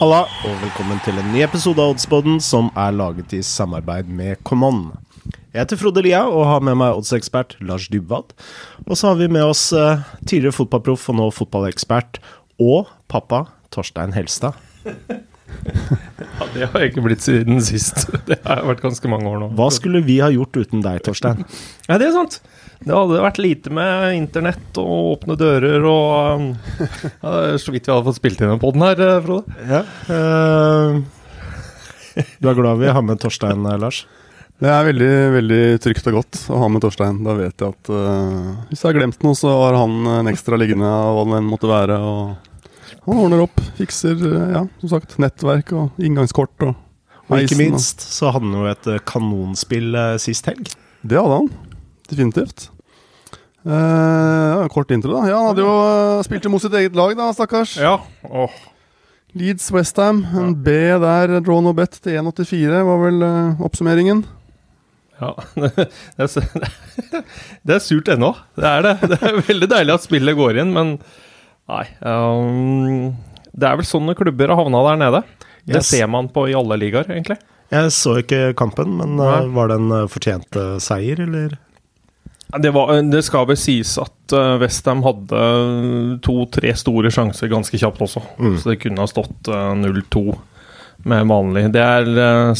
Halla, og velkommen til en ny episode av Oddsboden som er laget i samarbeid med Common. Jeg heter Frode Lia og har med meg oddsekspert Lars Dybwad. Og så har vi med oss eh, tidligere fotballproff og nå fotballekspert og pappa Torstein Helstad. Ja, det har jeg ikke blitt siden sist. Det har vært ganske mange år nå. Hva skulle vi ha gjort uten deg, Torstein? Ja, det er sant. Det hadde vært lite med internett og åpne dører og um, ja, Så vidt vi hadde fått spilt inn den poden her, eh, Frode. Ja, Uh, du er glad vi har med Torstein, eh, Lars? Det er veldig veldig trygt og godt å ha med Torstein. Da vet jeg at uh, hvis jeg har glemt noe, så har han en ekstra liggende av hva det enn måtte være. Og han ordner opp, fikser uh, ja, som sagt, nettverk og inngangskort. Og, Og ikke minst så hadde han jo et kanonspill sist helg. Det hadde han. Definitivt. Uh, kort intro, da. Ja, Han hadde jo uh, spilt mot sitt eget lag, da, stakkars. Ja. Åh. Leeds Westham. En B der, draw no bet til 1,84 var vel uh, oppsummeringen. Ja. Det er, det er surt ennå. Det er det. Det er veldig deilig at spillet går inn, men nei. Um, det er vel sånne klubber har havna der nede. Det Yes. ser man på i alle ligaer, egentlig. Jeg så ikke kampen, men eh, Nei. var det en eh, fortjent eh, seier, eller? Det, var, det skal vel sies at uh, Westham hadde to-tre store sjanser ganske kjapt også. Mm. Så det kunne ha stått uh, 0-2 med vanlig. Det er,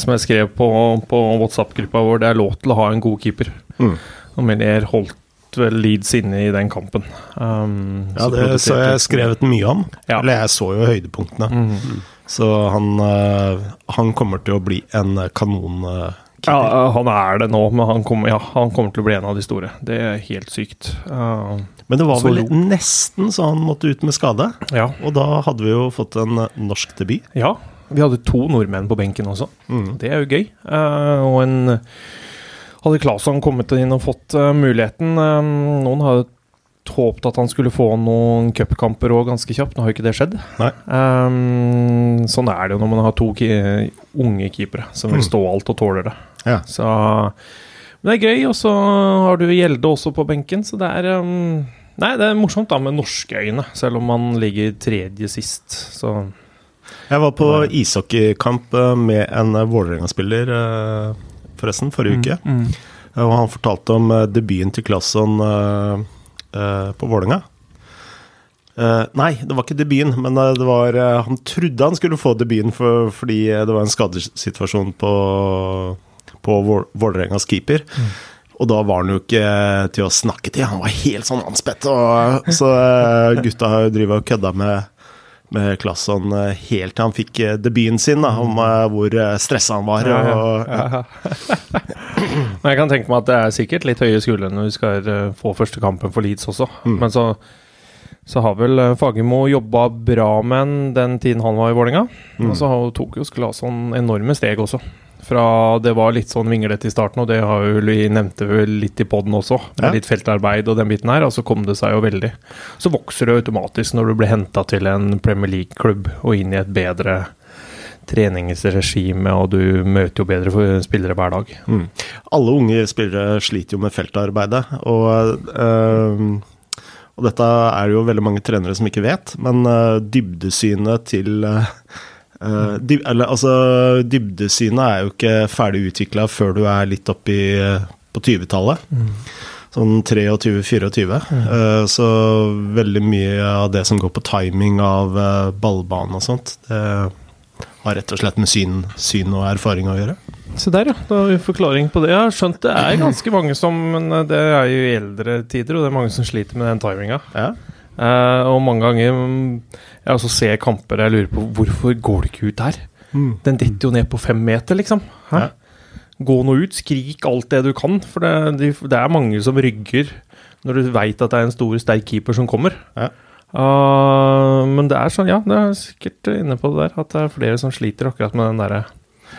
som jeg skrev på, på WhatsApp-gruppa vår, det er lov til å ha en god keeper. Mm. Og Melier holdt vel Leeds inne i den kampen. Um, Ja, så det så jeg skrevet mye om. Ja. Eller jeg så jo høydepunktene. Mm. Så han, eh, han kommer til å bli en kanon. Ja, uh, han er det nå, men han kommer, ja, han kommer til å bli en av de store. Det er helt sykt. Uh, Men det var vel så nesten så han måtte ut med skade. ja. Og da hadde vi jo fått en eh, norsk debut. Ja, vi hadde to nordmenn på benken også. Mm. Det er jo gøy. Uh, og en Hadde Claesson kommet inn og fått uh, muligheten eh, Noen hadde håpet at han skulle få noen cupkamper òg ganske kjapt. Nå har jo ikke det skjedd. Eh, sånn er det jo når man har to unge keepere som vil Mm. stå alt og tåler det. Ja. Så Men det er gøy. Og så har du Gjelde også på benken, så det er um, Nei, det er morsomt da med norske øyne, selv om man ligger tredje sist. Så Jeg var på ishockeykamp eh, med en eh, Vålerenga-spiller, eh, forresten, forrige uke. Mm. Og han fortalte om debuten til Klasson på Vålerenga. Uh, nei, det var ikke debuten, men det var uh, Han trodde han skulle få debuten for, fordi det var en skadesituasjon på, på Vål- Vålerengas keeper. Og da var han jo ikke til å snakke til. Han var helt sånn anspett. Og, så eh, gutta har jo drivet og kødda med med Claesson eh, helt til han fikk eh, debuten sin, da, om hvor stressa han var. Og, Ja. Men jeg kan tenke meg at det er sikkert litt høye skuldre når vi skal få første kampen for Leeds også. Mm. Men så, så har vel Fagermo jobba bra med den tiden han var i Vålerenga. Mm. Og så tok jo Sklasson enorme steg også. Fra det var litt sånn vinglete i starten, og det har jo vi nevnte vel litt i poden også, med Ja. litt feltarbeid og den biten her, og så kom det seg jo veldig. Så vokser det automatisk når du blir henta til en Premier League-klubb og inn i et bedre treningsregime, og du møter jo bedre spillere hver dag. Mm. Alle unge spillere sliter jo med feltarbeidet, og, øh, og dette er det jo veldig mange trenere som ikke vet, men eh, dybdesynet til eh, eh, dyb, eller, altså, Dybdesynet er jo ikke ferdig utvikla før du er litt oppi uh, på 20-tallet. Sånn 23-24. Eh, så veldig mye av det som går på timing av uh, ballbane og sånt, det har rett og slett med syn, syn og erfaring å gjøre. Se der, ja. Da har vi forklaring på det. Jeg har skjønt det er ganske mange som Men eh, det er jo i eldre tider, og det er mange som sliter med den timinga. Ja. Eh, og mange ganger mm, Jeg også ser kamper jeg lurer på hvorfor går det ikke ut der? Den detter jo ned på fem meter, liksom. Hæ? Ja. Gå nå ut, skrik alt det du kan, for det, de, det er mange som rygger når du veit at det er en stor, sterk keeper som kommer. Ja. Uh, men det er sånn, ja, det er sikkert inne på det der, at det er flere som sliter akkurat med den derre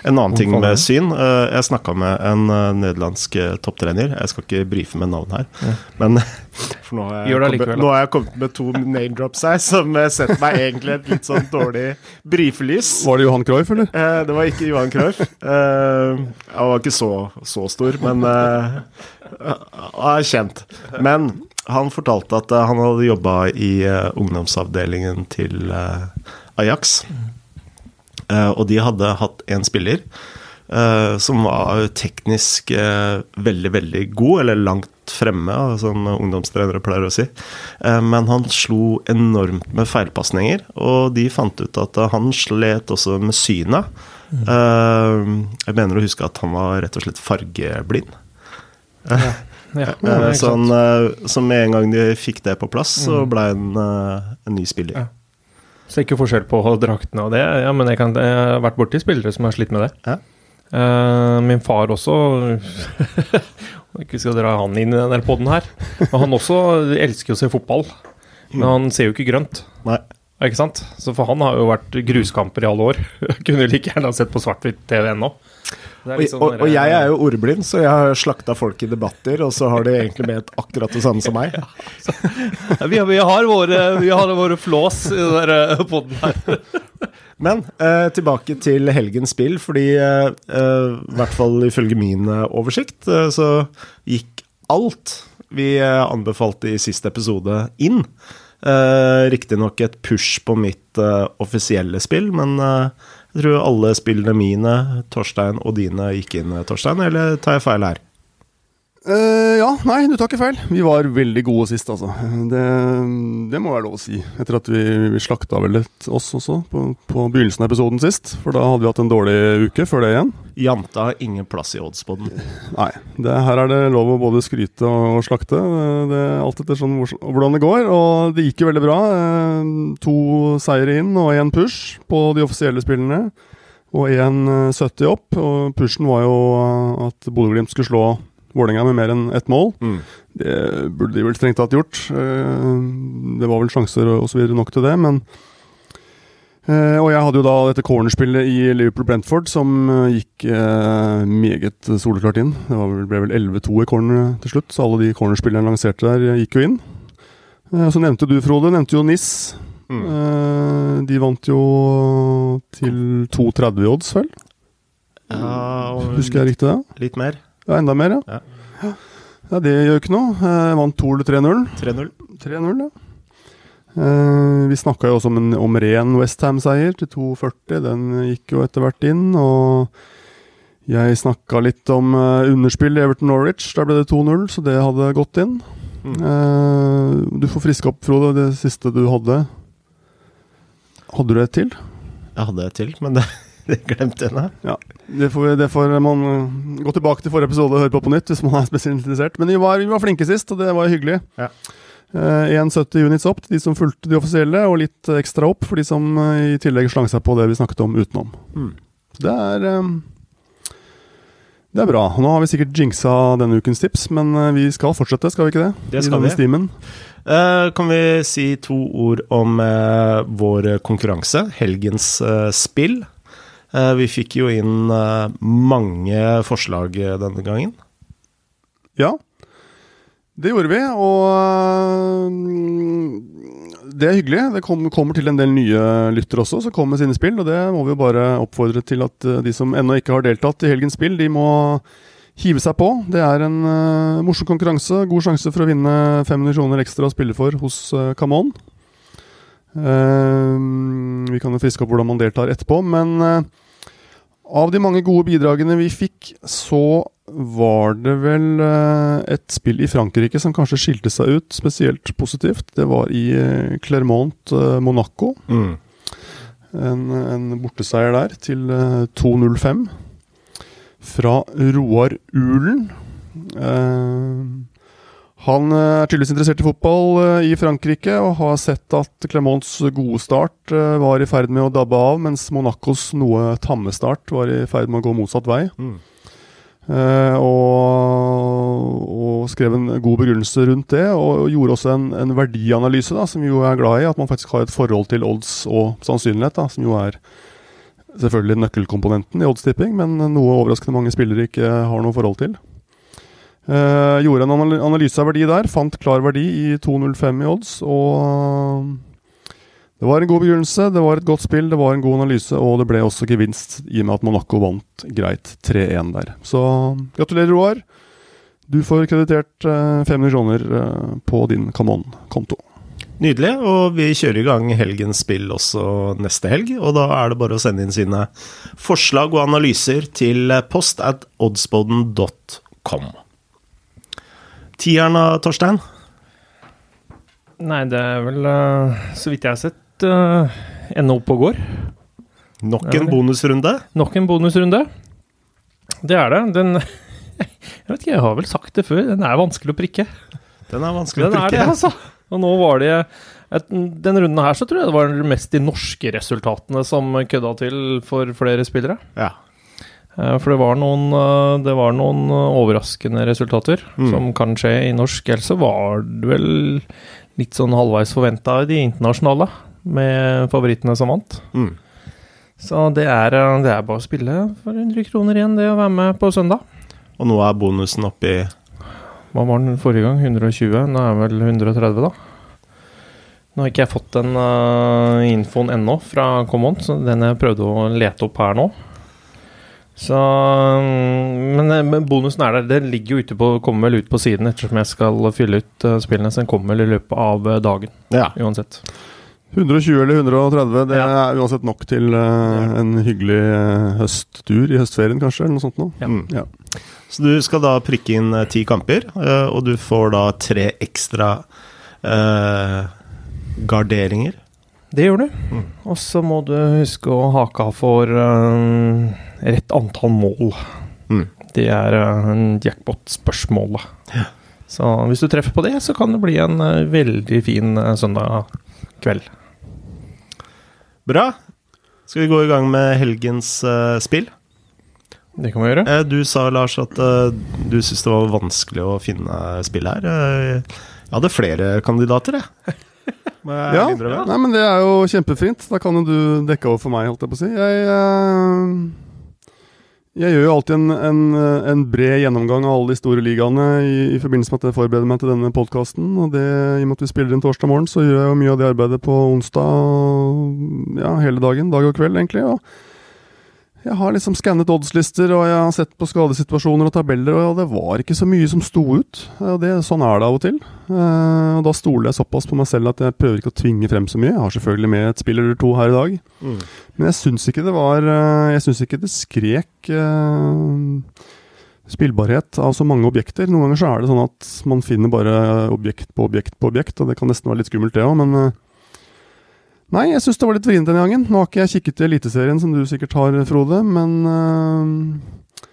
En annen ting med syn. eh, Jeg snakka med en eh, nederlandsk eh, topptrener. Jeg skal ikke brife med navn her, Ja. men for nå har, jeg Gjør det kommet, nå har jeg kommet med to name drops her som setter meg egentlig et litt sånn dårlig brifelys. Var det Johan Cruyff, eller? Eh, det var ikke Johan Cruyff. Eh, han var ikke så, så stor, men han er kjent. Men han fortalte at han hadde jobba i ungdomsavdelingen til Ajax. Eh, og de hadde hatt en spiller eh, som var teknisk eh, veldig, veldig god, eller langt fremme, som ungdomstrenere pleier å si. Men han slo enormt med feilpasninger, og de fant ut at han slet også med synet. Jeg mener å huske at han var rett og slett fargeblind. Ja, Ja, ikke så, med en gang de fikk det på plass, så Mm. ble han en ny spiller. Ja. Ser ikke forskjell på draktene og det. Ja, men jeg, kan, jeg har vært borti spillere som har slitt med det. Ja. Uh, min far også ikke skal dra han inn i denne poden her. Men han også elsker å se fotball. Men han ser jo ikke grønt. Nei. Ikke sant? Så for han har jo vært gruskamper i alle år. Kunne like gjerne sett på svart-hvitt-TV ennå. Er Og, og, og jeg er jo ordblind, så jeg har slakta folk i debatter, og så har de egentlig ment akkurat det samme som meg. Ja, vi, har- vi, har våre, vi har våre flås i den der poden her. Men eh, tilbake til helgens spill, fordi eh, eh, i hvert fall ifølge min eh, oversikt, eh, så gikk alt vi eh, anbefalte i siste episode, inn. Eh, Riktignok et push på mitt eh, offisielle spill, men eh, jeg tror alle spillene mine, Torstein og dine, gikk inn, Torstein, eller tar jeg feil her? Eh, ja, nei, du tar ikke feil. Vi var veldig gode sist, altså. Det, det må være lov å si. Etter at vi, vi slakta vel litt oss også på, på begynnelsen av episoden sist. For da hadde vi hatt en dårlig uke før det igjen. Janta har ingen plass i oddspoden. Nei, det, her er det lov å både skryte og, slakte. Det alt etter sånn hvor, hvordan det går. Og det gikk jo veldig bra. Eh, To seire inn og én push på de offisielle spillene. Og én 70 opp. Og pushen var jo eh, at Bodø-Glimt skulle slå Vålerenga med mer enn ett mål. Mm. Det burde de vel strengt tatt gjort. Eh, Det var vel sjanser og så videre nok til det, men eh, Og jeg hadde jo da dette cornerspillet i Liverpool-Brentford som eh, gikk meget soleklart inn. Det var vel, ble vel 11-2 i corner til slutt, så alle de cornerspillerne lanserte der, gikk jo inn. Eh, Så nevnte du, Frode, nevnte jo NIS. Mm. Eh, De vant jo til 2,30 i odds, vel? Ja, Husker jeg riktig det? litt mer. Ja, enda mer, ja. Ja. Ja, det gjør ikke noe. Jeg vant 2-3-0. 3-0. 3-0, ja. Eh, vi snakka jo også om, en, om ren Westham-seier til 2,40. Den gikk jo etter hvert inn. Og jeg snakka litt om eh, underspill i Everton Norwich. Der ble det 2-0, så det hadde gått inn. Mm. Eh, du får friske opp, Frode, det siste du hadde. Hadde du et til? Jeg hadde et til, men det, jeg nå. Ja, det får, det får man eh, gå tilbake til forrige episode og høre på på nytt hvis man er spesielt interessert. Men vi var, vi var flinke sist, og det var hyggelig. Ja. Eh, 1,70 units opp til de som fulgte de offisielle, og litt ekstra opp for de som eh, i tillegg slang seg på det vi snakket om utenom. Mm. Det er eh, Det er bra. Nå har vi sikkert jinxa denne ukens tips, men eh, vi skal fortsette, skal vi ikke det? Det skal vi. Eh, kan vi si to ord om uh, vår konkurranse, helgens uh, spill? Eh, vi fikk jo inn eh, mange forslag eh, denne gangen. Ja, det gjorde vi, og øh, det er hyggelig. Det kommer til en del nye lyttere også, som kommer med sine spill, og det må vi jo bare oppfordre til at de som ennå ikke har deltatt i helgens spill, de må hive seg på. Det er en morsom konkurranse. God sjanse for å vinne 500 kroner ekstra å spille for hos uh, Camon. Uh, vi kan jo friske opp hvordan man deltar etterpå, men øh, av de mange gode bidragene vi fikk, så var det vel eh, et spill i Frankrike som kanskje skilte seg ut spesielt positivt. Det var i eh, Clermont eh, Monaco. Mm. En, en borteseier der til eh, 2-0-5 fra Roar Ulen. Eh, han eh, er tydeligvis interessert i fotball eh, i Frankrike og har sett at Clermonts gode start eh, var i ferd med å dabbe av, mens Monacos noe tamme start var i ferd med å gå motsatt vei. Mm. Eh, og, og skrev en god begrunnelse rundt det, og gjorde også en, en verdianalyse, da, som jo er glad i. At man faktisk har et forhold til odds og sannsynlighet, da, som jo er selvfølgelig nøkkelkomponenten i oddstipping, men noe overraskende mange spillere ikke har noe forhold til. Eh, gjorde en analyse av verdi der, fant klar verdi i 2,05 i odds, og det var en god begrunnelse, det var et godt spill, det var en god analyse, og det ble også gevinst i og med at Monaco vant greit 3-1 der. Så gratulerer, Roar. Du får kreditert uh, 500 kroner uh, på din Camon-konto. Nydelig. Og vi kjører i gang helgens spill også neste helg. Og da er det bare å sende inn sine forslag og analyser til post at oddsboden.com. Tieren da, Torstein? Nei, det er vel, eh, så vidt jeg har sett, uh, ennå oppe og går. Nok en bonusrunde. Nok en bonusrunde. Det er det. Den Jeg vet ikke, jeg har vel sagt det før. Den er vanskelig å prikke. Den er vanskelig Den å er det, prikke. altså. Og nå var det et, Den runden her så tror jeg det var mest de norske resultatene som kødda til for flere spillere. Ja. Eh, For det var noen, eh, det var noen eh, overraskende resultater Mm. som kan skje i norsk. Ellers så var det vel litt sånn halvveis forventa i de internasjonale, med favorittene som vant. Mm. Så det er, det er bare å spille for 100 kroner igjen, det å være med på søndag. Og nå er bonusen oppi Hva var den forrige gang? 120? Nå er den vel 130, da. Nå har ikke jeg fått den uh, infoen ennå fra Common, så den jeg prøvde å lete opp her nå. Så mm, men, eh, men bonusen er der. Den ligger jo ute på, kommer vel ut på siden ettersom jeg skal fylle ut eh, spillene. Så den kommer vel i løpet av eh, dagen, Ja. uansett. 120 eller 130, det Ja. er uansett nok til uh, en hyggelig uh, høsttur i høstferien, kanskje, eller noe sånt noe. Ja. Mm. Ja. Så du skal da prikke inn uh, ti kamper, og du får da tre ekstra eh, garderinger. Det gjør du. Mm. Og så må du huske å hake av for uh, rett antall mål. Mm. Det er uh, jackpot-spørsmålet. Så hvis du treffer på det, så kan det bli en uh, veldig fin søndag kveld. Bra. Skal vi gå i gang med helgens spill? Det kan vi gjøre. Du sa, Lars, at du syntes det var vanskelig å finne spill her. Jeg hadde flere kandidater, jeg. Ja, nei, men det er jo kjempefint. Da kan jo du dekke over for meg, holdt jeg på å si. Jeg, eh, jeg gjør jo alltid en, en, en bred gjennomgang av alle de store ligaene i, i forbindelse med at jeg forbereder meg til denne podkasten. Og det, i og med at vi spiller inn torsdag morgen, så gjør jeg jo mye av det arbeidet på onsdag ja, hele dagen. Dag og kveld, egentlig. og jeg har liksom skannet oddslister, og jeg har sett på skadesituasjoner og tabeller, og det var ikke så mye som sto ut. Det, sånn er det av og til. Eh, og da stoler jeg såpass på meg selv at jeg prøver ikke å tvinge frem så mye. Jeg har selvfølgelig med et spill eller to her i dag. Mm. Men jeg syns ikke det var eh, Jeg syns ikke det skrek eh, spillbarhet av så mange objekter. Noen ganger så er det sånn at man finner bare objekt på objekt på objekt, og det kan nesten være litt skummelt, det òg, men Nei, jeg syns det var litt vrient denne gangen. Nå har ikke jeg kikket i Eliteserien, som du sikkert har, Frode, men uh,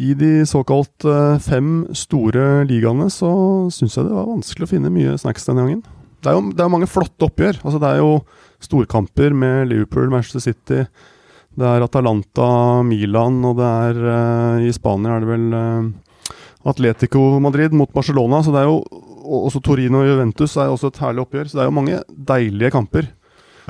i de såkalt uh, fem store ligaene så syns jeg det var vanskelig å finne mye snacks denne gangen. Det er jo det er mange flotte oppgjør. Altså, det er jo storkamper med Liverpool, Manchester City. Det er Atalanta, Milan, og det er uh, I Spania er det vel eh, Atletico Madrid mot Barcelona. Så det er jo og Også Torino og Juventus er også et herlig oppgjør. Så det er jo mange deilige kamper.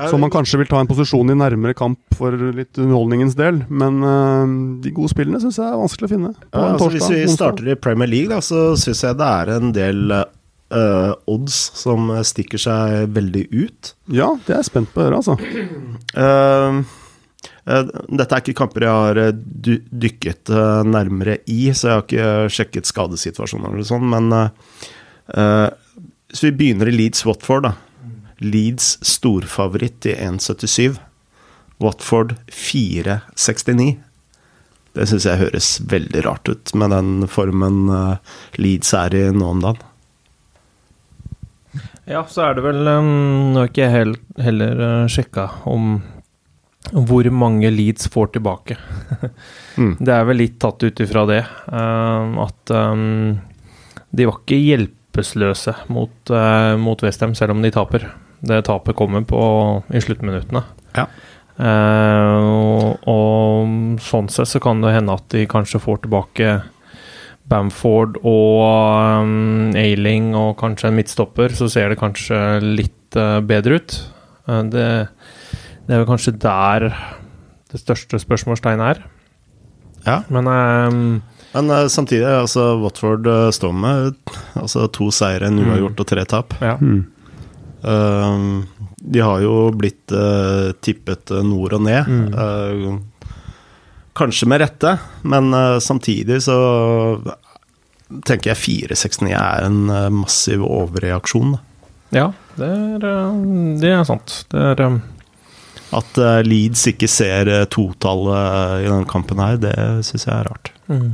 Som man kanskje vil ta en posisjon i nærmere kamp for litt underholdningens del. Men uh, de gode spillene syns jeg er vanskelig å finne. Ja, altså, hvis vi starter i Premier League, da, så syns jeg det er en del uh, odds som stikker seg veldig ut. Ja, det er jeg spent på å høre, altså. Eh, eh, dette er ikke kamper jeg har eh, dykket eh, nærmere i, så jeg har ikke sjekket skadesituasjoner eller sånn, men eh, eh, hvis vi begynner i Leeds Watford, da. Leeds storfavoritt i 1,77. Watford 4,69. Det syns jeg høres veldig rart ut med den formen eh, Leeds er i nå om dagen. Ja, så er det vel um, Nå har ikke jeg hel, heller uh, sjekka om hvor mange Leeds får tilbake. Mm. Det er vel litt tatt ut ifra det. at de var ikke hjelpeløse mot, mot Westham, selv om de taper. Det tapet kommer på i sluttminuttene. Ja. Eh, og, og sånn sett så kan det hende at de kanskje får tilbake Bamford og um, Ailing og kanskje en midtstopper, så ser det kanskje litt uh, bedre ut. Eh, det, det er vel kanskje der det største spørsmålstegnet er. Ja. Men um, Men eh, samtidig, altså Watford eh, står med altså, to seire, en uavgjort og tre tap. ja. Mm. Eh, de har jo blitt eh, tippet eh, nord og ned. Mm. Eh, kanskje med rette, men eh, samtidig så tenker jeg 469 er en massiv overreaksjon. Ja, det er, det er sant. Det er At Leeds ikke ser totallet i denne kampen her, det syns jeg er rart. mm.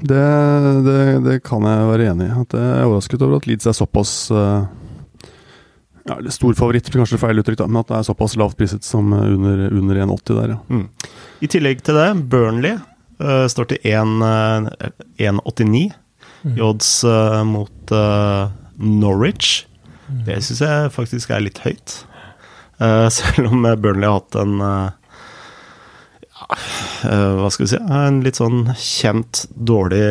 Det, det, det kan jeg være enig i. At Jeg er overrasket over at Leeds er såpass eh, ja, Stor favoritt, blir kanskje feil uttrykk, da, men at det er såpass lavt priset som eh, under, under 1,80 der, ja. Mm. I tillegg til det, Burnley uh, står til 1, eh, 1,89 i odds mot uh, Norwich. Det syns jeg faktisk er litt høyt. Eh, selv om Burnley har hatt en ja, Hva skal vi si En litt sånn kjent dårlig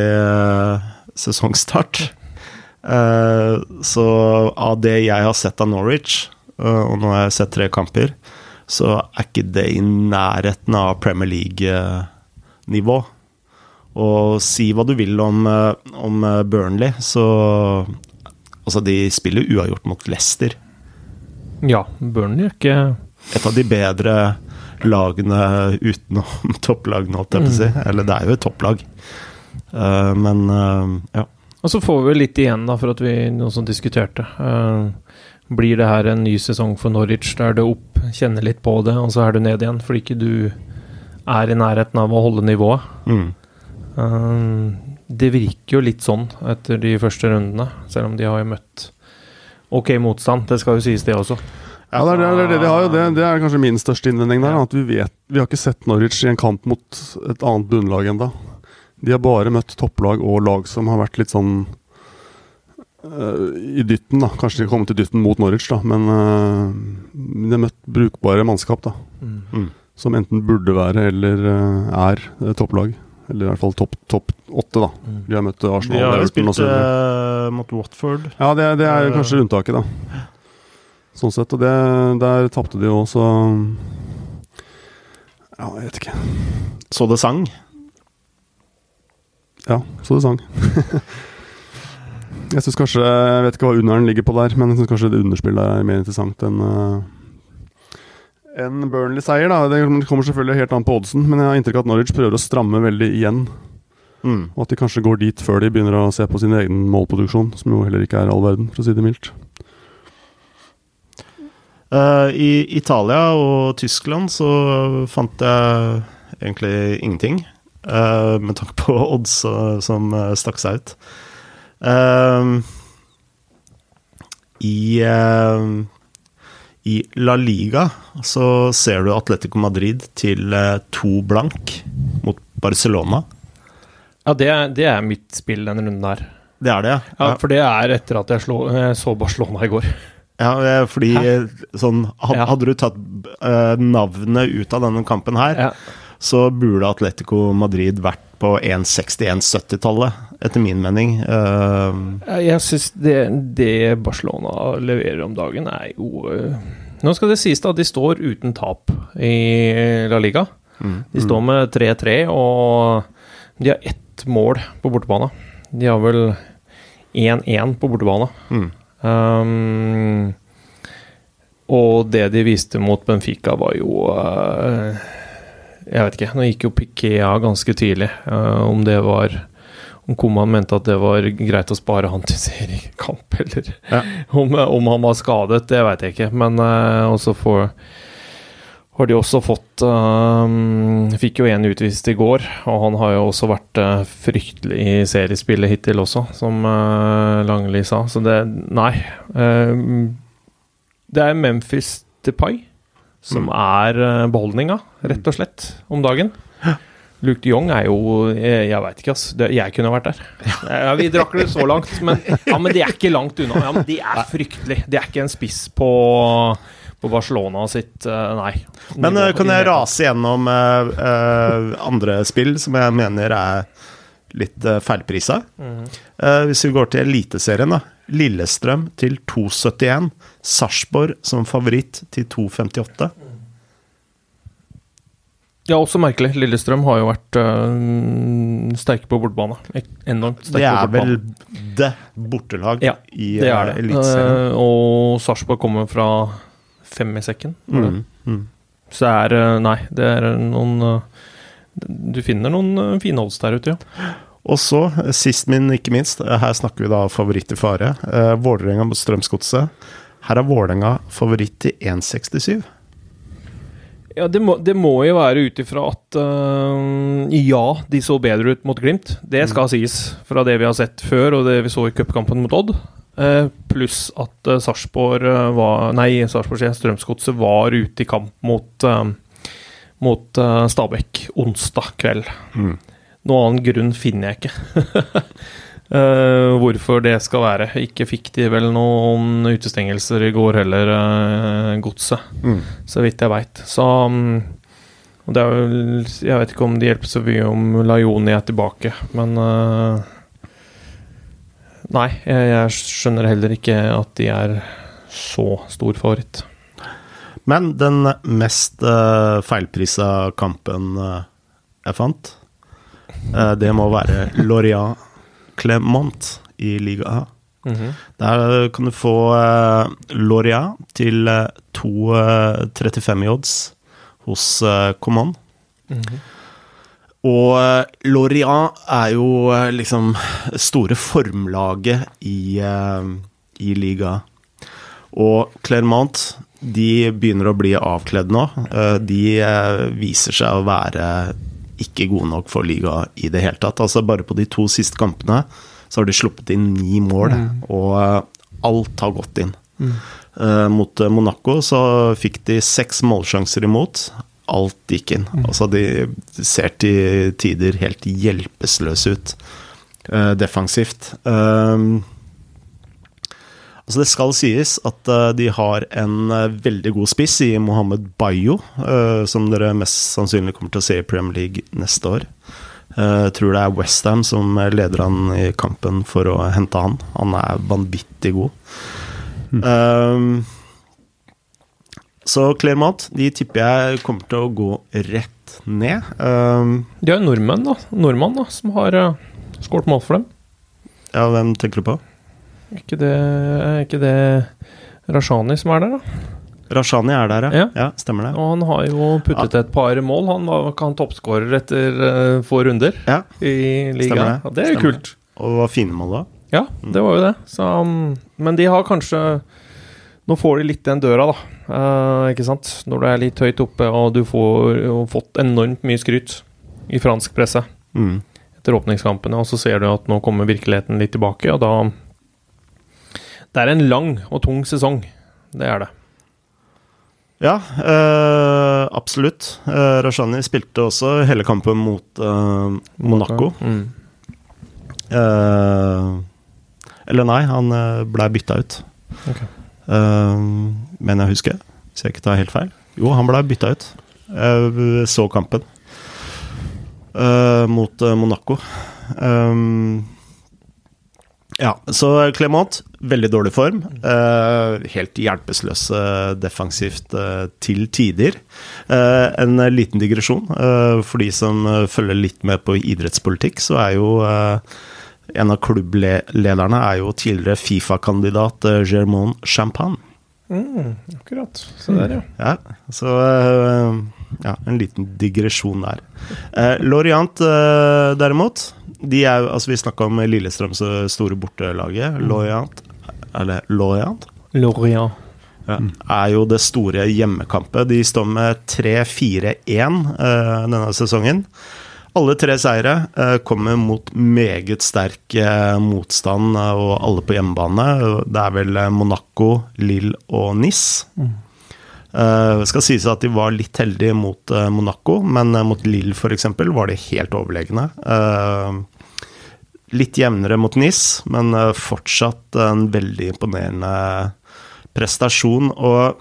sesongstart. Eh, så av det jeg har sett av Norwich, eh, og nå har jeg sett tre kamper, så er ikke det i nærheten av Premier League-nivå. Og si hva du vil om, eh, om Burnley, så Altså, de spiller uavgjort mot Leicester. Ja, Burnley er ikke Et av de bedre lagene utenom topplagene, holdt jeg på å si. Eller det er jo et topplag. Men ja. Og så får vi litt igjen, da, for at vi noen som diskuterte. Eh, blir det her en ny sesong for Norwich der du opp, kjenner litt på det, og så er du ned igjen fordi ikke du er i nærheten av å holde nivået? Mm. Eh, det virker jo litt sånn etter de første rundene, selv om de har jo møtt ok motstand. Det skal jo sies, det også. Ja, det er det, det, er det de har jo. Det, det er kanskje min største innvending der. At vi vet Vi har ikke sett Norwich i en kamp mot et annet bunnlag ennå. De har bare møtt topplag og lag som har vært litt sånn uh, i dytten, da. Kanskje de har kommet i dytten mot Norwich, da, men uh, de har møtt brukbare mannskap, da. Mm. Som enten burde være eller uh, er topplag. Eller i hvert fall topp top åtte, da. Mm. De har møtt Arsenal, De har jo spilt så mot Watford. Ja, det, det er kanskje unntaket, da. Sånn sett. Og det, der tapte de jo også Ja, jeg vet ikke. Så det sang. Ja, så det sang. jeg syns kanskje Jeg vet ikke hva underen ligger på der, men jeg syns kanskje det underspillet er mer interessant enn uh, enn Burnley-seier. da Det kommer selvfølgelig helt an på oddsen, men jeg har inntrykk av at Norwich prøver å stramme veldig igjen. Mm. Og at de kanskje går dit før de begynner å se på sin egen målproduksjon, som jo heller ikke er all verden, for å si det mildt. Uh, I Italia og Tyskland så fant jeg egentlig ingenting. Eh, med tanke på odds som eh, stakk seg ut. Uh, I eh, I La Liga så ser du Atletico Madrid til to blank mot Barcelona. Ja, det det er mitt spill denne runden her. Det er det, Ja, ja. For det er etter at jeg, slå, jeg så Barcelona i går. Ja, fordi Hæ? sånn Hadde Ja. Du tatt uh, navnet ut av denne kampen her, Ja. Så burde Atletico Madrid vært på 1,60-1,70-tallet, etter min mening. Uh, Jeg syns det, det Barcelona leverer om dagen, er jo øh, Nå skal det sies da, de står uten tap i La Liga. mm, De står med 3-3, og de har ett mål på bortebane. De har vel 1-1 på bortebane. mm, Um, og det de viste mot Benfica, var jo øh, Jeg vet ikke. Nå gikk jo Piquea av ganske tidlig. øh, om det var Om Koman mente at det var greit å spare han til seriekamp, eller Ja. om, om han var skadet, det vet jeg ikke. Men uh, også for, har de også fått um, Fikk jo en utvist i går, og han har jo også vært uh, fryktelig i seriespillet hittil også, som uh, Langli sa. Så det Nei. Uh, det er Memphis Depay som er uh, beholdninga, rett og slett, om dagen. Luke de Jong er jo Jeg, jeg veit ikke, ass. Jeg kunne vært der. Ja, vi drakk det så langt, men, ja, men det er ikke langt unna. Ja, men Det er fryktelig. Det er ikke en spiss på på Barcelona sitt eh, Nei. Men uh, kan jeg rase gjennom uh, uh, andre spill som jeg mener er litt feilprisa? Mm. Eh, hvis vi går til Eliteserien, da. Lillestrøm til 2,71. Sarpsborg som favoritt til 2,58. Ja, også merkelig. Lillestrøm har jo vært øh, sterke på bortebane. Enormt sterke Det er på vel bortebane. det bortelag Ja, i Det eh, er det. Eliteserien. Uh, og Sarpsborg kommer fra fem i sekken. Mm, mm. Så det er Nei, det er noen Du finner noen fine odds der ute, ja. Og så, sist, men ikke minst, her snakker vi da favoritt i fare. Eh, Vålerenga mot Strømsgodset. Her er Vålerenga favoritt til 1,67. Ja, det må, det må jo være ut ifra at uh, ja, de så bedre ut mot Glimt. Det skal sies, fra det vi har sett før og det vi så i cupkampen mot Odd. Uh, Pluss at uh, Sarpsborg var Nei, Sarpsborg Strømsgodset var ute i kamp mot, mot Stabæk onsdag kveld. Mm. Noen annen grunn finner jeg ikke. Uh, hvorfor det skal være. Ikke fikk de vel noen utestengelser i går heller, uh, Godset, mm. så vidt jeg veit. Så um, det er vel Jeg vet ikke om det hjelper så mye om Lajoni er tilbake, men uh, Nei, jeg, jeg, skjønner heller ikke at de er så stor favoritt. Men den mest uh, feilprisa kampen jeg fant, det må være Loria Clement i liga A. Mm -hmm. Der kan du få uh, Loria til uh, 2,35 i odds hos uh, Coman. Mm -hmm. Og uh, Loria er jo uh, liksom store formlaget i, uh, i liga. Og Clermont de begynner å bli avkledd nå. de viser seg å være ikke gode nok for liga i det hele tatt. Altså Bare på de to siste kampene så har de sluppet inn ni mål, mm. og uh, alt har gått inn. Mm. Uh, mot uh, Monaco så fikk de seks målsjanser imot. Alt gikk inn. Mm. Altså De ser til tider helt hjelpeløse ut defensivt. Uh, Altså Det skal sies at uh, de har en uh, veldig god spiss i Mohammed Bayo, uh, som dere mest sannsynlig kommer til å se i Premier League neste år. Jeg tror det er Westham som leder han i kampen for å hente han. Han er vanvittig god. Mm. så Clermont de tipper jeg kommer til å gå rett ned. de har nordmenn, da. Nordmann da, som har uh, skåret mål for dem. Ja, hvem tenker du på? Ikke det, ikke det Rashani som er der, da? Rashani er der, ja. ja. Stemmer det. Og han har jo puttet ja. et par mål. Han var han toppskårer etter uh, få runder ja. i ligaen. Det. det er jo kult. Og det var fine mål da. Ja, det var jo det. Så, um, men de har kanskje Nå får de litt den døra, da. Uh, ikke sant? Når du er litt høyt oppe og du får og fått enormt mye skryt i fransk presse mm. etter åpningskampene, og så ser du at nå kommer virkeligheten litt tilbake, og da det er en lang og tung sesong. Det er det. Ja, øh, absolutt. Uh, Rashani spilte også hele kampen mot uh, Monaco. Mm. Uh, eller nei, han blei bytta ut. Okay. men jeg husker, hvis jeg ikke tar helt feil. Jo, han blei bytta ut. Jeg så kampen mot Monaco. Um, ja, så Clement, veldig dårlig form. Uh, helt hjelpeløs defensivt uh, til tider. Uh, en liten digresjon. for de som følger litt med på idrettspolitikk, så er jo en av klubblederne er jo tidligere Fifa-kandidat Germain Champagne. Mm, akkurat. Se der, ja. ja så ja, en liten digresjon der. Lorient, derimot de er, altså Vi snakka om Lillestrøms store bortelaget. Loyant. Lorient Eller Lorient? Lorient. Ja, er jo det store hjemmekampet. De står med 3-4-1 uh, denne sesongen. Alle tre seire uh, kommer mot meget sterk motstand, og alle på hjemmebane. Det er vel Monaco, Lille og Nis. Mm. Uh, skal sies at de var litt heldige mot uh, Monaco, men uh, mot Lille f.eks. var de helt overlegne. litt jevnere mot NIS, men fortsatt en veldig imponerende prestasjon. Og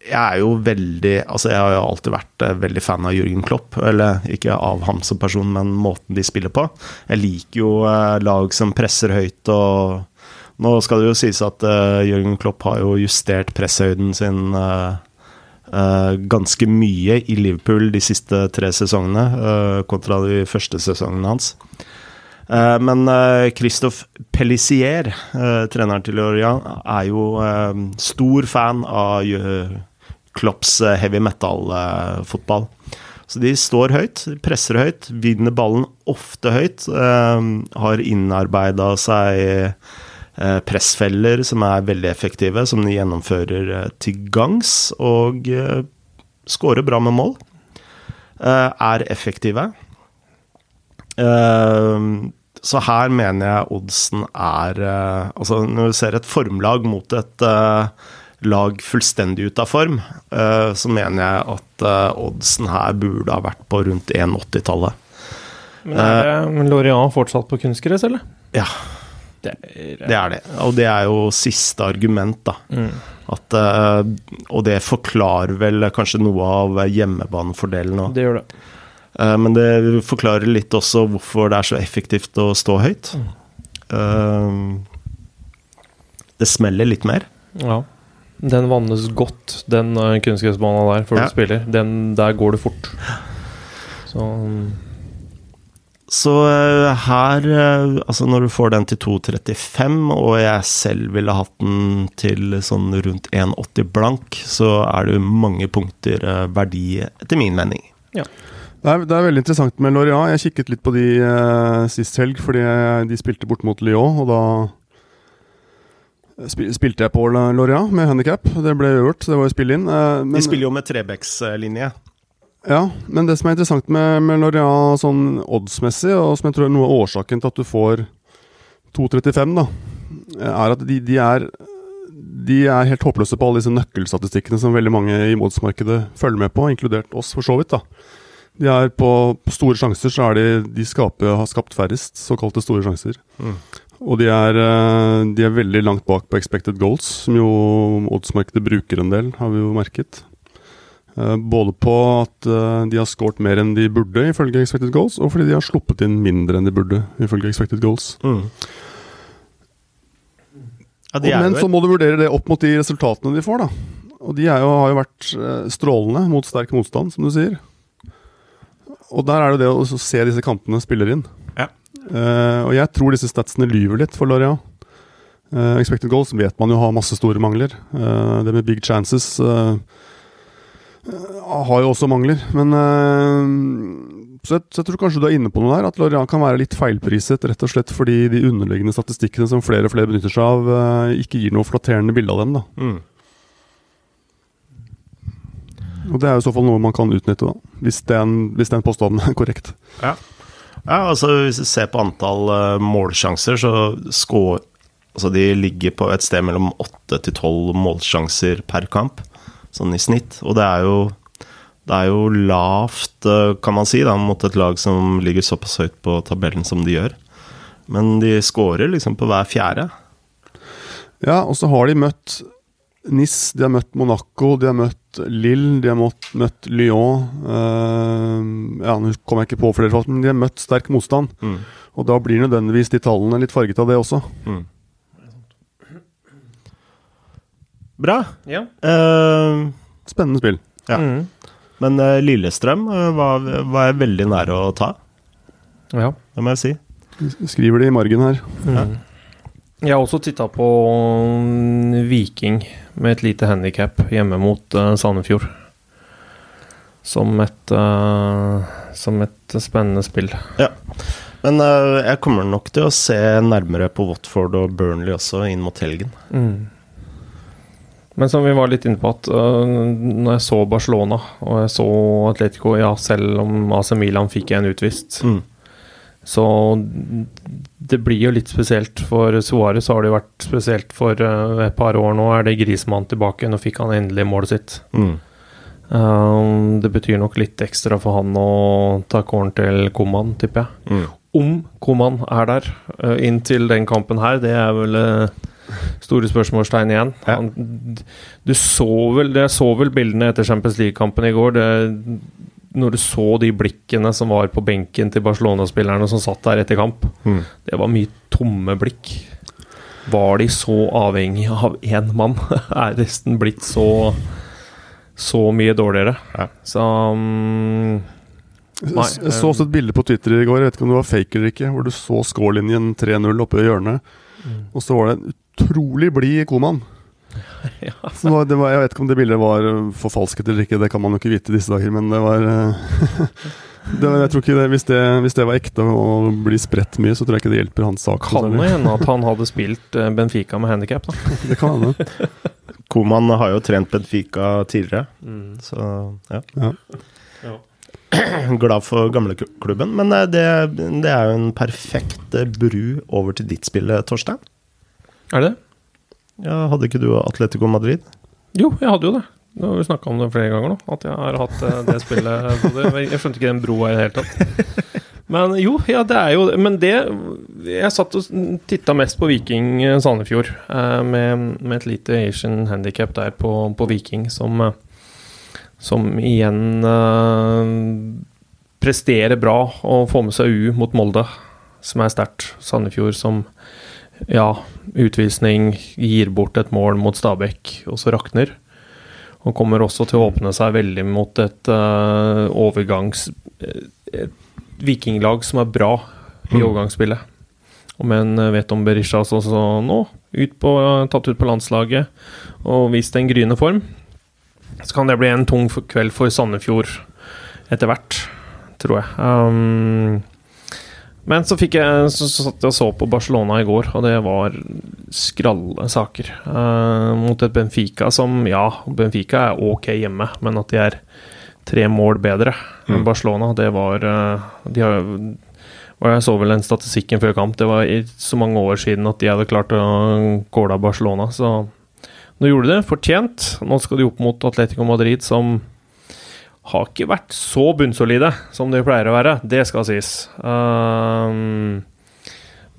jeg er jo veldig Altså, jeg har jo alltid vært veldig fan av Jørgen Klopp. Eller ikke av ham som person, men måten de spiller på. Jeg liker jo lag som presser høyt og Nå skal det jo sies at Jørgen Klopp har jo justert presshøyden sin ganske mye i Liverpool de siste tre sesongene, uh, kontra de første sesongene hans. Uh, men Christophe Pellissier, treneren til Lorient, er jo stor fan av Klopps heavy metal-fotball. Så de står høyt, presser høyt, vinner ballen ofte høyt. Eh, har innarbeida seg eh, pressfeller som er veldig effektive, som de gjennomfører eh, til gangs. Og eh, skårer bra med mål. Eh, er effektive. Eh, så her mener jeg oddsen er eh, Altså, når du ser et formlag mot et eh, lag fullstendig ut av form, eh, så mener jeg at eh, oddsen her burde ha vært på rundt 1,80-tallet. Men er Lorient fortsatt på kunstgress, eller? Ja, Det er, det er det. Og det er jo siste argument, da. Mm. At, eh, og det forklarer vel kanskje noe av hjemmebanefordelen òg. Det gjør det. Eh, Men det forklarer litt også hvorfor det er så effektivt å stå høyt. Eh, Det smeller litt mer. Ja. Den vannes godt, den kunstgressbanen der, før Ja. du spiller. Den, der går det fort. Så Så eh, her eh, Altså, når du får den til 2,35, og jeg selv ville hatt den til sånn rundt 1,80 blank, så er det jo mange punkter eh, verdi, etter min mening. Det er, det er veldig interessant med Lorient. Jeg kikket litt på de eh, sist helg, fordi de spilte bort mot Lyon, og da spil, spilte jeg på Loria Lorient med handikap. Det ble øvert, så det var jo spill inn. eh, men- De spiller jo med Trebekslinje. Ja, men det som er interessant med, med Lorient sånn oddsmessig, og som jeg tror er noe av årsaken til at du får 2,35, da, er at de, de er de er helt håpløse på alle disse nøkkelstatistikkene som veldig mange i oddsmarkedet følger med på, inkludert oss for så vidt. da. De er på, på store sjanser, så er de De skaper, har skapt færrest såkalte store sjanser. Mm. Og de er, eh, de er veldig langt bak på expected goals, som jo oddsmarkedet bruker en del, har vi jo merket. Eh, Både på at eh, de har scoret mer enn de burde, ifølge expected goals, og fordi de har sluppet inn mindre enn de burde, ifølge expected goals. Mm. Ja, Og, men så må du vurdere det opp mot de resultatene de får, da. Og de er jo, har jo vært eh, strålende mot sterk motstand, som du sier. Og der er det det å se disse kampene spiller inn. Ja. Uh, og jeg tror disse statsene lyver litt for Loria. Uh, expected goals vet man jo har masse store mangler. Uh, det med big chances eh, har jo også mangler. Men eh, så, jeg, så jeg tror kanskje du er inne på noe der. At Lorient kan være litt feilpriset rett og slett fordi de underliggende statistikkene som flere og flere benytter seg av, eh, ikke gir noe flatterende bilde av dem. da Mm. Og det er jo i så fall noe man kan utnytte, da hvis den, hvis den påstanden er korrekt. Ja. ja, altså hvis du ser på antall eh, målsjanser, så score, Altså de ligger på et sted mellom 8 til 12 målsjanser per kamp, sånn i snitt. Og det er jo det er jo lavt, eh, kan man si, da, mot et lag som ligger såpass høyt på tabellen som de gjør. Men de scorer liksom på hver fjerde. Ja, og så har de møtt NIS, de har møtt Monaco, de har møtt Lille, de har møtt, møtt Lyon uh, Ja, nå kommer jeg ikke på flere, men de har møtt sterk motstand. Mm. Og da blir nødvendigvis de tallene litt farget av det også. Mm. Bra. Ja. Uh, Spennende spill. Ja. Mm. men uh, Lillestrøm uh, var, var jeg veldig nære å ta, ja. det må jeg si. Skriver det i margen her. Mm. Jeg har også titta på mm, Viking med et lite handikap hjemme mot eh, Sandefjord. Som et, eh, som et spennende spill. Ja. Men eh, jeg kommer nok til å se nærmere på Watford og Burnley også inn mot helgen. Mm. Men som vi var litt inne på, at uh, når jeg så Barcelona og jeg så Atletico Ja, selv om AC Milan fikk en utvist, Mm. så det blir jo litt spesielt. For Suárez har det jo vært spesielt for uh, et par år nå. Er det Grismann tilbake? Nå fikk han endelig målet sitt. Mm. Um, det betyr nok litt ekstra for han å ta kåren til Koman, tipper jeg. Mm. Om Koman er der uh, inntil den kampen her, det er vel uh, store spørsmålstegn igjen. Ja. Han, du så vel Jeg så vel bildene etter Champions League-kampen i går. Det, når du så de blikkene som var på benken til Barcelona-spillerne som satt der etter kamp, Mm. det var mye tomme blikk. Var de så avhengig av én mann? er resten blitt så så mye dårligere? Ja. Så um, Nei, Jeg jeg så også et bilde på Twitter i går, jeg vet ikke om det var fake eller ikke, hvor du så scorelinjen 3-0 oppe i hjørnet. Mm. Og så var det en utrolig blid komaen. Ja. Så det var, var, jeg vet ikke om det bildet var forfalsket eller ikke, det kan man jo ikke vite i disse dager, men det var, eh, det var Jeg tror ikke det hvis, det hvis det var ekte og blir spredt mye, så tror jeg ikke det hjelper hans sak. Kan det hende at han hadde spilt eh, Benfica med handikap, da. Det kan hende. Koman har jo trent Benfica tidligere, Mm. så ja. Ja. Ja. Glad for gamleklubben. Men eh, det, det er jo en perfekt eh, bru over til ditt spill, eh, Torstein. Er det det? Ja, hadde ikke du Atletico Madrid? Jo, jeg hadde jo det. Nå har vi snakka om det flere ganger nå, at jeg har hatt eh, det spillet. Jeg skjønte ikke den broa i det hele tatt. Men jo, ja, det er jo Men det Jeg satt og titta mest på Viking eh, Sandefjord, eh, med, med et lite Asian handikap der på, på Viking, som Som igjen eh, presterer bra og får med seg U mot Molde, som er sterkt. Sandefjord som ja, utvisning, gir bort et mål mot Stabæk, og så rakner. Og kommer også til å åpne seg veldig mot et uh, overgangs... eh, et vikinglag som er bra i Mm. overgangsspillet. Og men eh, vet om Berisha også, så nå, ut på, tatt ut på landslaget og vist en gryende form, så kan det bli en tung kveld for Sandefjord etter hvert, tror jeg. Um, men så fikk jeg så, så satt jeg og så på Barcelona i går, og det var skralle saker. Uh, mot et Benfica som Ja, Benfica er ok hjemme, men at de er tre mål bedre enn Mm. Barcelona, det var uh, De har og jeg så vel den statistikken før kamp. Det var så mange år siden at de hadde klart å kåle Barcelona, så nå gjorde de det. Fortjent. Nå skal de opp mot Atletico Madrid, som har ikke vært så bunnsolide som de pleier å være. Det skal sies. Um,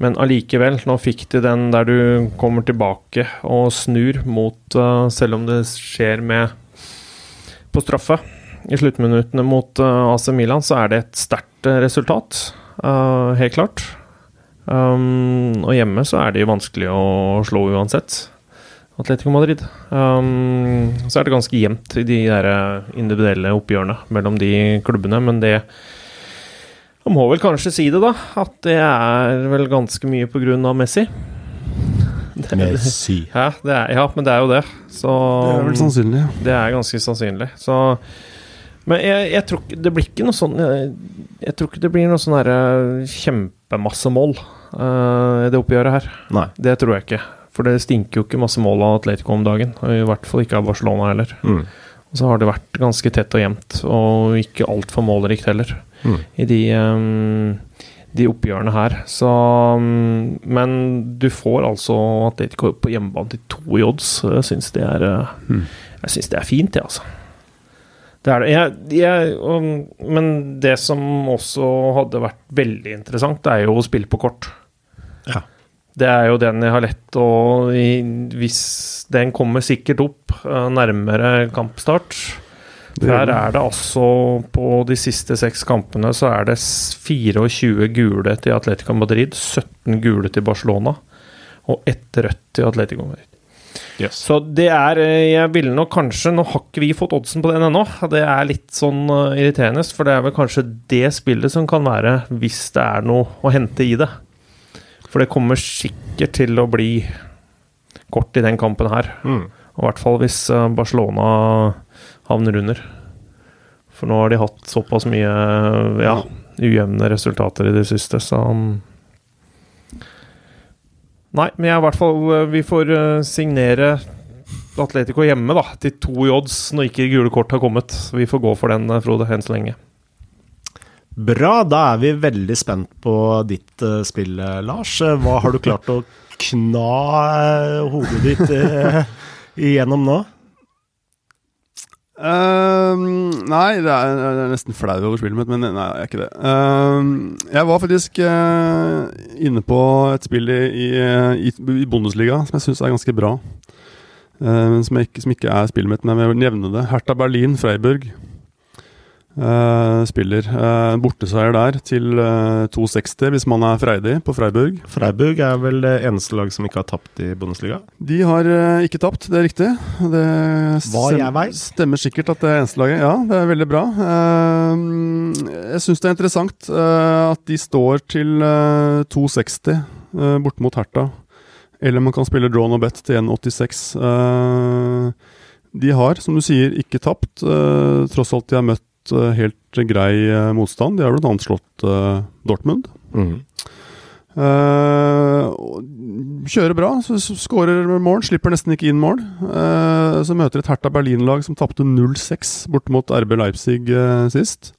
men allikevel, nå fikk de den der du kommer tilbake og snur mot uh, Selv om det skjer med på straffe i sluttminuttene mot uh, AC Milan, så er det et sterkt uh, resultat. Uh, helt klart. Um, og hjemme så er de vanskelig å slå uansett. Atletico Madrid. Um, så er det ganske jevnt i de der uh, individuelle oppgjørene mellom de klubbene, men det Man må vel kanskje si det, da. At det er vel ganske mye på grunn av Messi. Det, Messi. ja, det er, ja, men det er jo det. Så Det er vel sannsynlig. det er ganske sannsynlig. Så Men jeg, jeg tror ikke Det blir ikke noe sånn Jeg, jeg tror ikke det blir noe sånn herre kjempemasse mål eh, i det oppgjøret her. Nei. Det tror jeg ikke. For det stinker jo ikke masse mål av Atletico om dagen. Og I hvert fall ikke av Barcelona heller. Mm. Og så har det vært ganske tett og jevnt, og ikke altfor målrikt heller, Mm. i de, um, de oppgjørene her. Så um, Men du får altså Atletico på hjemmebane til to i odds. Jeg syns det er eh, Mm. Jeg syns det er fint, det, altså. Det er det. Jeg, jeg, um, men det som også hadde vært veldig interessant, det er jo å spille på kort. Det er jo den jeg har lett å Hvis den kommer sikkert opp eh, nærmere kampstart Der er det altså På de siste seks kampene så er det 24 gule til Atletico Madrid, 17 gule til Barcelona og ett rødt til Atletico Madrid. Yes. Så det er eh, Jeg ville nok kanskje Nå har ikke vi fått oddsen på den ennå. Det er litt sånn eh, irriterende, for det er vel kanskje det spillet som kan være hvis det er noe å hente i det. For det kommer sikkert til å bli kort i den kampen her. Mm. Og I hvert fall hvis eh, Barcelona havner under. For nå har de hatt såpass mye ja, ujevne resultater i det siste, så um, Nei, men jeg er i hvert fall eh, Vi får eh, signere Atletico hjemme, da, til to i odds når ikke gule kort har kommet. Vi får gå for den, eh, Frode, enn så lenge. Bra, da er vi veldig spent på ditt eh, spill, eh, Lars. Eh, Hva har du klart å kna hodet ditt igjennom nå? Um, nei, det er, jeg er nesten flau over spillet mitt, men nei, jeg er ikke det. Um, jeg var faktisk uh, inne på et spill i, i, i, Bundesliga som jeg syns er ganske bra. Um, som, ikke, som ikke er spillet mitt, men jeg vil nevne det. Hertha Berlin, Freiburg. Eh, spiller. Uh, borteseier der til uh, 2,60 hvis man er freidig på Freiburg. Freiburg er vel det eneste lag som ikke har tapt i Bundesliga. De har eh, ikke tapt, det er riktig. Det Hva stem- stemmer sikkert at det er eneste laget. Ja, det er veldig bra. Eh, jeg syns det er interessant eh, at de står til eh, 2,60 uh, borte mot Herta. eller man kan spille draw no bet til 1,86. Uh, de har, som du sier, ikke tapt, Uh, tross alt de har møtt eh, helt grei eh, motstand. De har bl.a. slått eh, Dortmund. Mm. Uh, kjører bra, skårer mål, slipper nesten ikke inn mål. Uh, så møter et Hertha Berlin-lag som tapte 0-6 borte mot RB Leipzig uh, sist.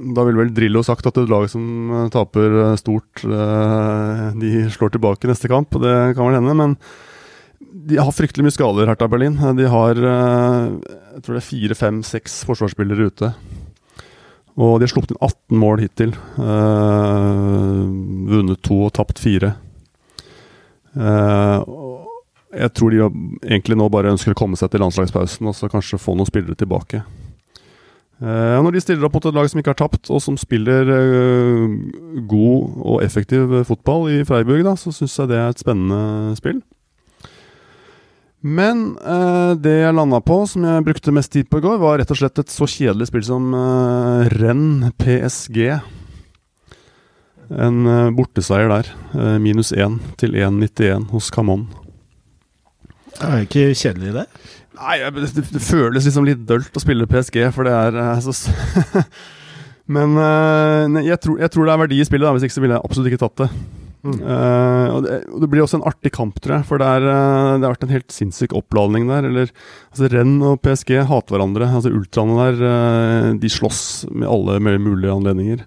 Da ville vel Drillo sagt at et lag som taper stort, de slår tilbake neste kamp. Det kan vel hende, men de har fryktelig mye skader, Hertha Berlin. De har eh, jeg tror det er fire, fem, seks forsvarsspillere ute. Og de har sluppet inn 18 mål hittil. Uh, vunnet to og tapt fire. Uh, jeg tror de egentlig nå bare ønsker å komme seg til landslagspausen og så kanskje få noen spillere tilbake. Uh, når de stiller opp mot et lag som ikke har tapt, og som spiller eh, god og effektiv fotball i Freiburg, da, så syns jeg det er et spennende spill. Men eh, det jeg landa på, som jeg brukte mest tid på i går, var rett og slett et så kjedelig spill som eh, Renn PSG. En eh, borteseier der. eh, minus 1 til 1,91 hos Camon. Det er ikke kjedelig, det. Nei, det, det føles liksom litt dølt å spille PSG, for det er eh, så Men eh, jeg, tror, jeg tror det er verdi i spillet, da, hvis ikke så ville jeg absolutt ikke tatt det. Eh, og, det, og det blir også en artig kamp, tror jeg. For det, er, eh, det har vært en helt sinnssyk oppladning der. Eller, altså Renn og PSG hater hverandre. Altså Ultraene der eh, De slåss med alle mulige anledninger.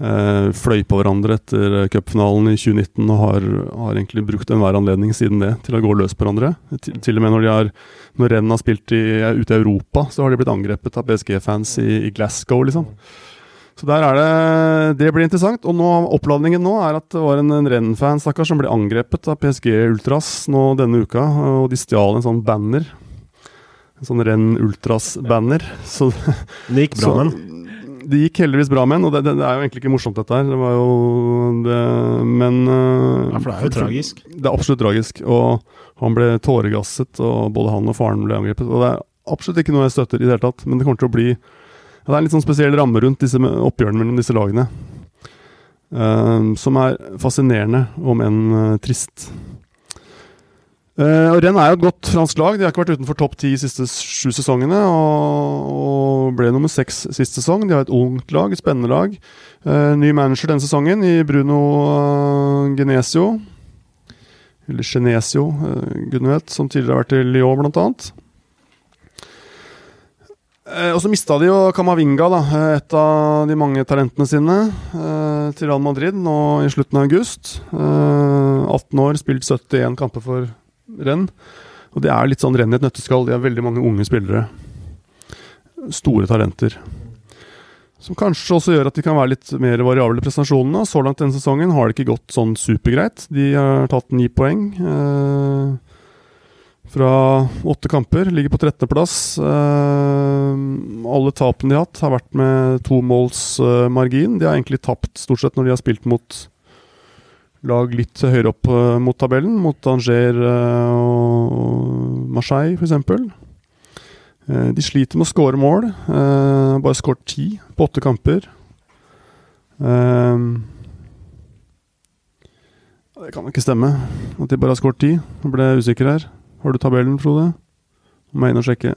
Fløy på hverandre etter cupfinalen i 2019 og har, har egentlig brukt enhver anledning siden det til å gå løs på hverandre. Til, til og med når de har Når Renn har spilt i, ute i Europa, så har de blitt angrepet av PSG-fans i, i Glasgow, liksom. Så der er det Det blir interessant. Og nå, oppladningen nå er at det var en, en Renn-fan stakkar som ble angrepet av PSG Ultras nå denne uka, og de stjal en sånn banner. En sånn Renn Ultras-banner. Så Det gikk bra, med men. Det gikk heldigvis bra med den, og det, det, det er jo egentlig ikke morsomt dette her. Det var jo det, Men øh, Ja, for det er jo tragisk. Det er absolutt tragisk. Og han ble tåregasset, og både han og faren ble angrepet. Og det er absolutt ikke noe jeg støtter i det hele tatt, men det kommer til å bli Det er en litt sånn spesiell ramme rundt disse oppgjørene mellom disse lagene. Uh, som er fascinerende, om enn uh, trist. Uh, og Rennes er jo et godt fransk lag. De har ikke vært utenfor topp ti de siste sju sesongene. Og, og ble nummer seks sist sesong. De har et ungt lag, et spennende lag. Uh, ny manager denne sesongen i Bruno Genesio. Eller Genesio, uh, gudene vet, som tidligere har vært i Lyon, blant annet. Eh, og så mista de jo Camavinga, da, eh, et av de mange talentene sine, eh, til Real Madrid nå i slutten av august. Eh, 18 år, spilt 71 kamper for renn. Og det er litt sånn renn i et nøtteskall. De har veldig mange unge spillere. Store talenter. Som kanskje også gjør at de kan være litt mer variable i prestasjonene. Så langt denne sesongen har det ikke gått sånn supergreit. De har tatt ni poeng. Fra åtte kamper. Ligger på 13.-plass. Eh, alle tapene de har hatt, har vært med to måls eh, margin. De har egentlig tapt stort sett når de har spilt mot lag litt høyere opp uh, mot tabellen, mot Angers uh, og Marseille f.eks. Uh, de sliter med å skåre mål. Uh, bare skåret ti på åtte kamper. Uh, det kan ikke stemme at de bare har skåret ti. Nå ble usikker her. Har du tabellen, Frode? Må inn og sjekke.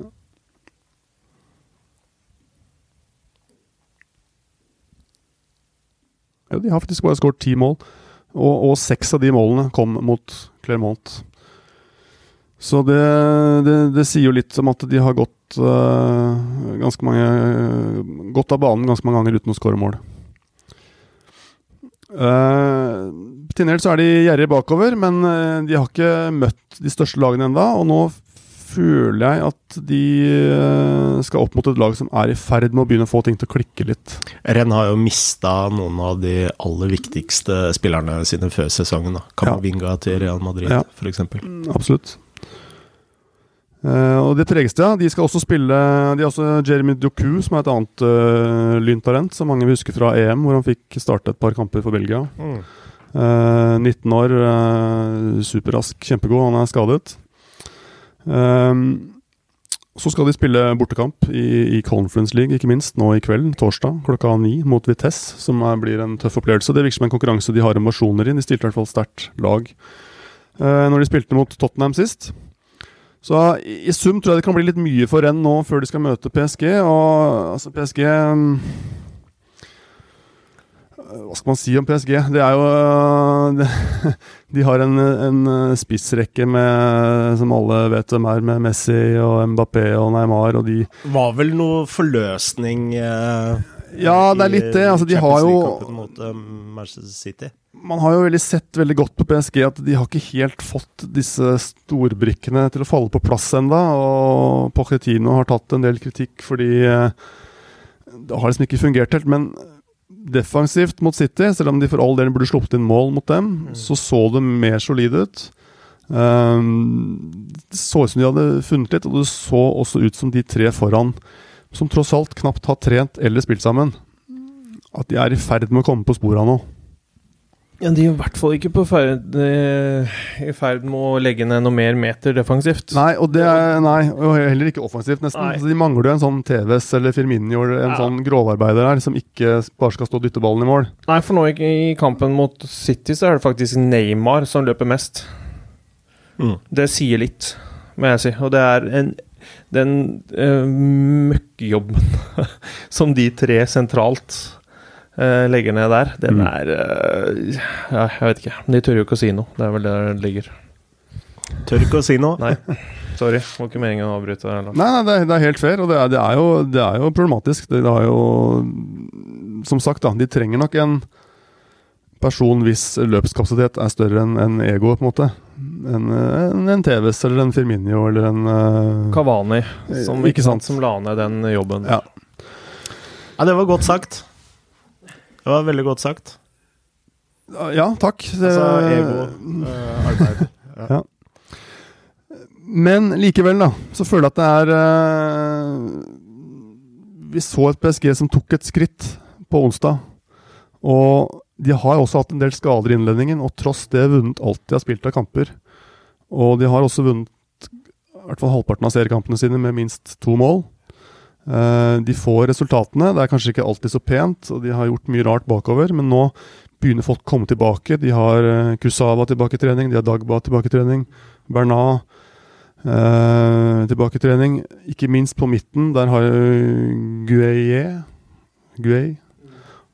Ja, de har faktisk bare skåret ti mål. Og, og seks av de målene kom mot Clermont. Så det, det, det, sier jo litt om at de har gått uh, ganske mange Gått av banen ganske mange ganger uten å skåre mål. Uh, til dels er de gjerrige bakover, men uh, de har ikke møtt de største lagene enda, Og nå føler jeg at de uh, skal opp mot et lag som er i ferd med å begynne å få ting til å klikke litt. Renn har jo mista noen av de aller viktigste spillerne sine før sesongen. da. Camavinga ja. til Real Madrid, ja. f.eks. Absolutt. Uh, og det tregeste. De skal også spille De har også Jeremy Doku, som er et annet uh, lyntalent, som mange vil huske fra EM, hvor han fikk starte et par kamper for Belgia. Mm. Uh, 19 år, superrask, kjempegod. Han er skadet. Så skal de spille bortekamp i, i Conference League, ikke minst, nå i kveld, torsdag klokka ni, mot Vitesse, som er, blir en tøff opplevelse. Det virker som en konkurranse de har emosjoner i. De stilte i hvert fall sterkt lag eh, når de spilte mot Tottenham sist. Så i, i sum tror jeg det kan bli litt mye for Renn nå før de skal møte PSG. Og altså, PSG mm, hva skal man si om PSG? Det er jo De har en, en spissrekke med, som alle vet hvem er, med Messi og Mbappé og Neymar og de Var vel noe forløsning eh, Ja, det er litt det. Altså, de har jo mot um, Manchester City. Man har jo veldig sett veldig godt på PSG at de har ikke helt fått disse storbrikkene til å falle på plass ennå. Og Pochettino har tatt en del kritikk fordi eh, det har liksom ikke fungert helt. Men defensivt mot City, selv om de for all del burde sluppet inn mål mot dem, mm. så så det mer solide ut. Um, det så ut som de hadde funnet litt, og det så også ut som de tre foran, som tross alt knapt har trent eller spilt sammen, at de er i ferd med å komme på sporet nå. Ja, De er i hvert fall ikke på ferd, eh, i ferd med å legge ned noe mer meter defensivt. Nei, og det er, nei, og heller ikke offensivt, nesten. Altså, de mangler jo en sånn TVS eller Firminio, en ja. sånn grovarbeider her, som ikke bare skal stå og dytte ballen i mål. Nei, for nå i, kampen mot City så er det faktisk Neymar som løper mest. Mm. Det sier litt, må jeg si. Og det er en den uh, møkkjobben som de tre sentralt legger ned der, den mm. er uh, Ja, jeg vet ikke. De tør jo ikke å si noe. Det er vel der det ligger. Tør ikke å si noe? Nei. Sorry. Det var ikke meningen å avbryte. Nei, nei det, er, det, er, helt fair, og det er, det er, jo, det er jo, problematisk. Det, har jo Som sagt, da. De trenger nok en person hvis løpskapasitet er større enn en ego, på en måte. En, en, en TVS eller en Firminio eller en uh, Kavani, som, ikke sant? som la ned den jobben. Ja. ja, det var godt sagt. Det var veldig godt sagt. Ja, takk. Altså ego, uh, arbeid. Ja. ja. Men likevel, da, så føler jeg at det er uh, Vi så et PSG som tok et skritt på onsdag. Og de har også hatt en del skader i innledningen, og tross det vunnet alt de har spilt av kamper. Og de har også vunnet i hvert fall halvparten av seriekampene sine med minst to mål. Eh, de får resultatene. Det er kanskje ikke alltid så pent, og de har gjort mye rart bakover, men nå begynner folk å komme tilbake. De har uh, Kusava tilbake i trening, de har Dagba tilbake i trening, Bernat eh, tilbake i trening. Ikke minst på midten, der har Gueye Guey.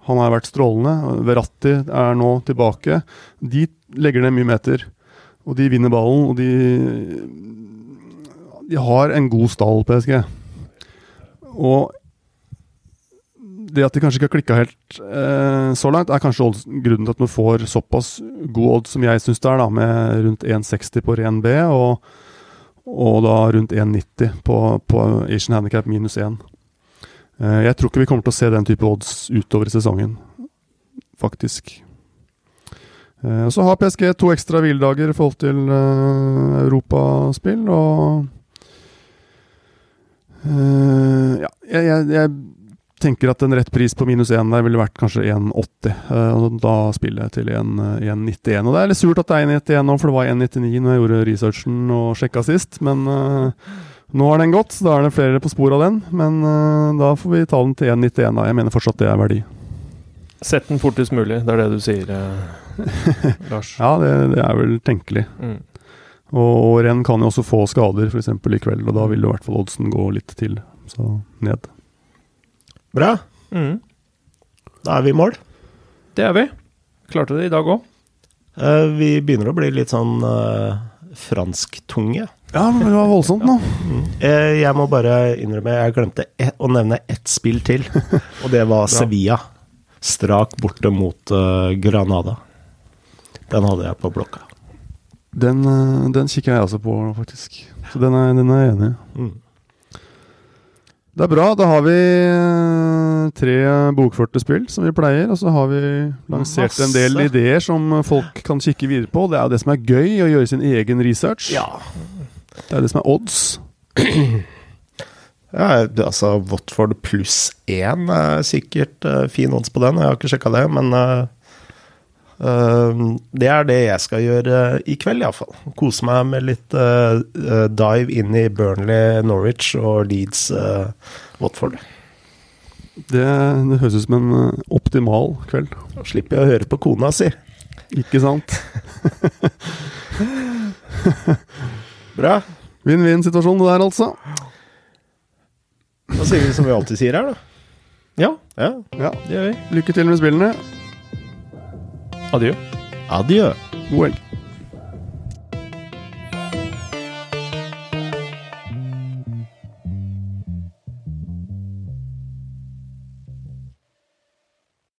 Han har vært strålende. Verratti er nå tilbake. De legger ned mye meter, og de vinner ballen, og de De har en god stall, PSG. Og det at de kanskje ikke har klikka helt eh, så langt, er kanskje grunnen til at man får såpass god odds som jeg syns det er, da, med rundt 1,60 på ren B og, og da rundt 1,90 på, på Asian Handicap minus 1. Eh, jeg tror ikke vi kommer til å se den type odds utover i sesongen, faktisk. Eh, så har PSG to ekstra hviledager i forhold til eh, europaspill, og Uh, ja, jeg, jeg, jeg, tenker at en rett pris på minus 1 der ville vært kanskje 1,80. Uh, og Da spiller jeg til 1,91. Og det er litt surt at det er 1,91 nå, for det var 1,99 når jeg gjorde researchen og sjekka sist. Men uh, nå har den gått, så da er det flere på sporet av den. Men da får vi ta den til 1,91. da. Jeg mener fortsatt det er verdi. Sett den fortest mulig, det er det du sier, Lars? ja, det, det, er vel tenkelig. Mm. Og renn kan jo også få skader, f.eks. i kveld, og da vil jo i hvert fall oddsen gå litt til. Så ned. Bra. Mm. Da er vi i mål. Det er vi. Klarte det i dag òg. Uh, eh, vi begynner å bli litt sånn uh, fransktunge. Ja, det var voldsomt nå. Ja. Mm. Uh, jeg må bare innrømme, jeg glemte et, å nevne ett spill til. og det var Sevilla. Strak borte mot Granada. Den hadde jeg på blokka. Den, eh, den kikker jeg også på, faktisk. Så den er, den er jeg enig i. Mm. Det er bra. Da har vi eh, tre bokførte spill, som vi pleier. Og så har vi lansert Masse. en del ideer som folk kan kikke videre på. Det er jo det som er gøy, å gjøre sin egen research. Ja. Det er det som er odds. Ja, altså Watford pluss én er sikkert uh, fin odds på den. Jeg har ikke sjekka det, men Eh, det er det jeg skal gjøre i kveld, iallfall. Kose meg med litt eh, eh, dive inn i Burnley, Norwich og Leeds eh, Watford. Det, det høres ut som en optimal kveld. Slipper jeg å høre på kona si. Ikke sant? Bra. Vinn-vinn-situasjon det der, altså. Da sier vi som vi alltid sier her, da. Ja, Ja. Ja. det gjør vi. Lykke til med spillene. Adjø. Adjø. God helg.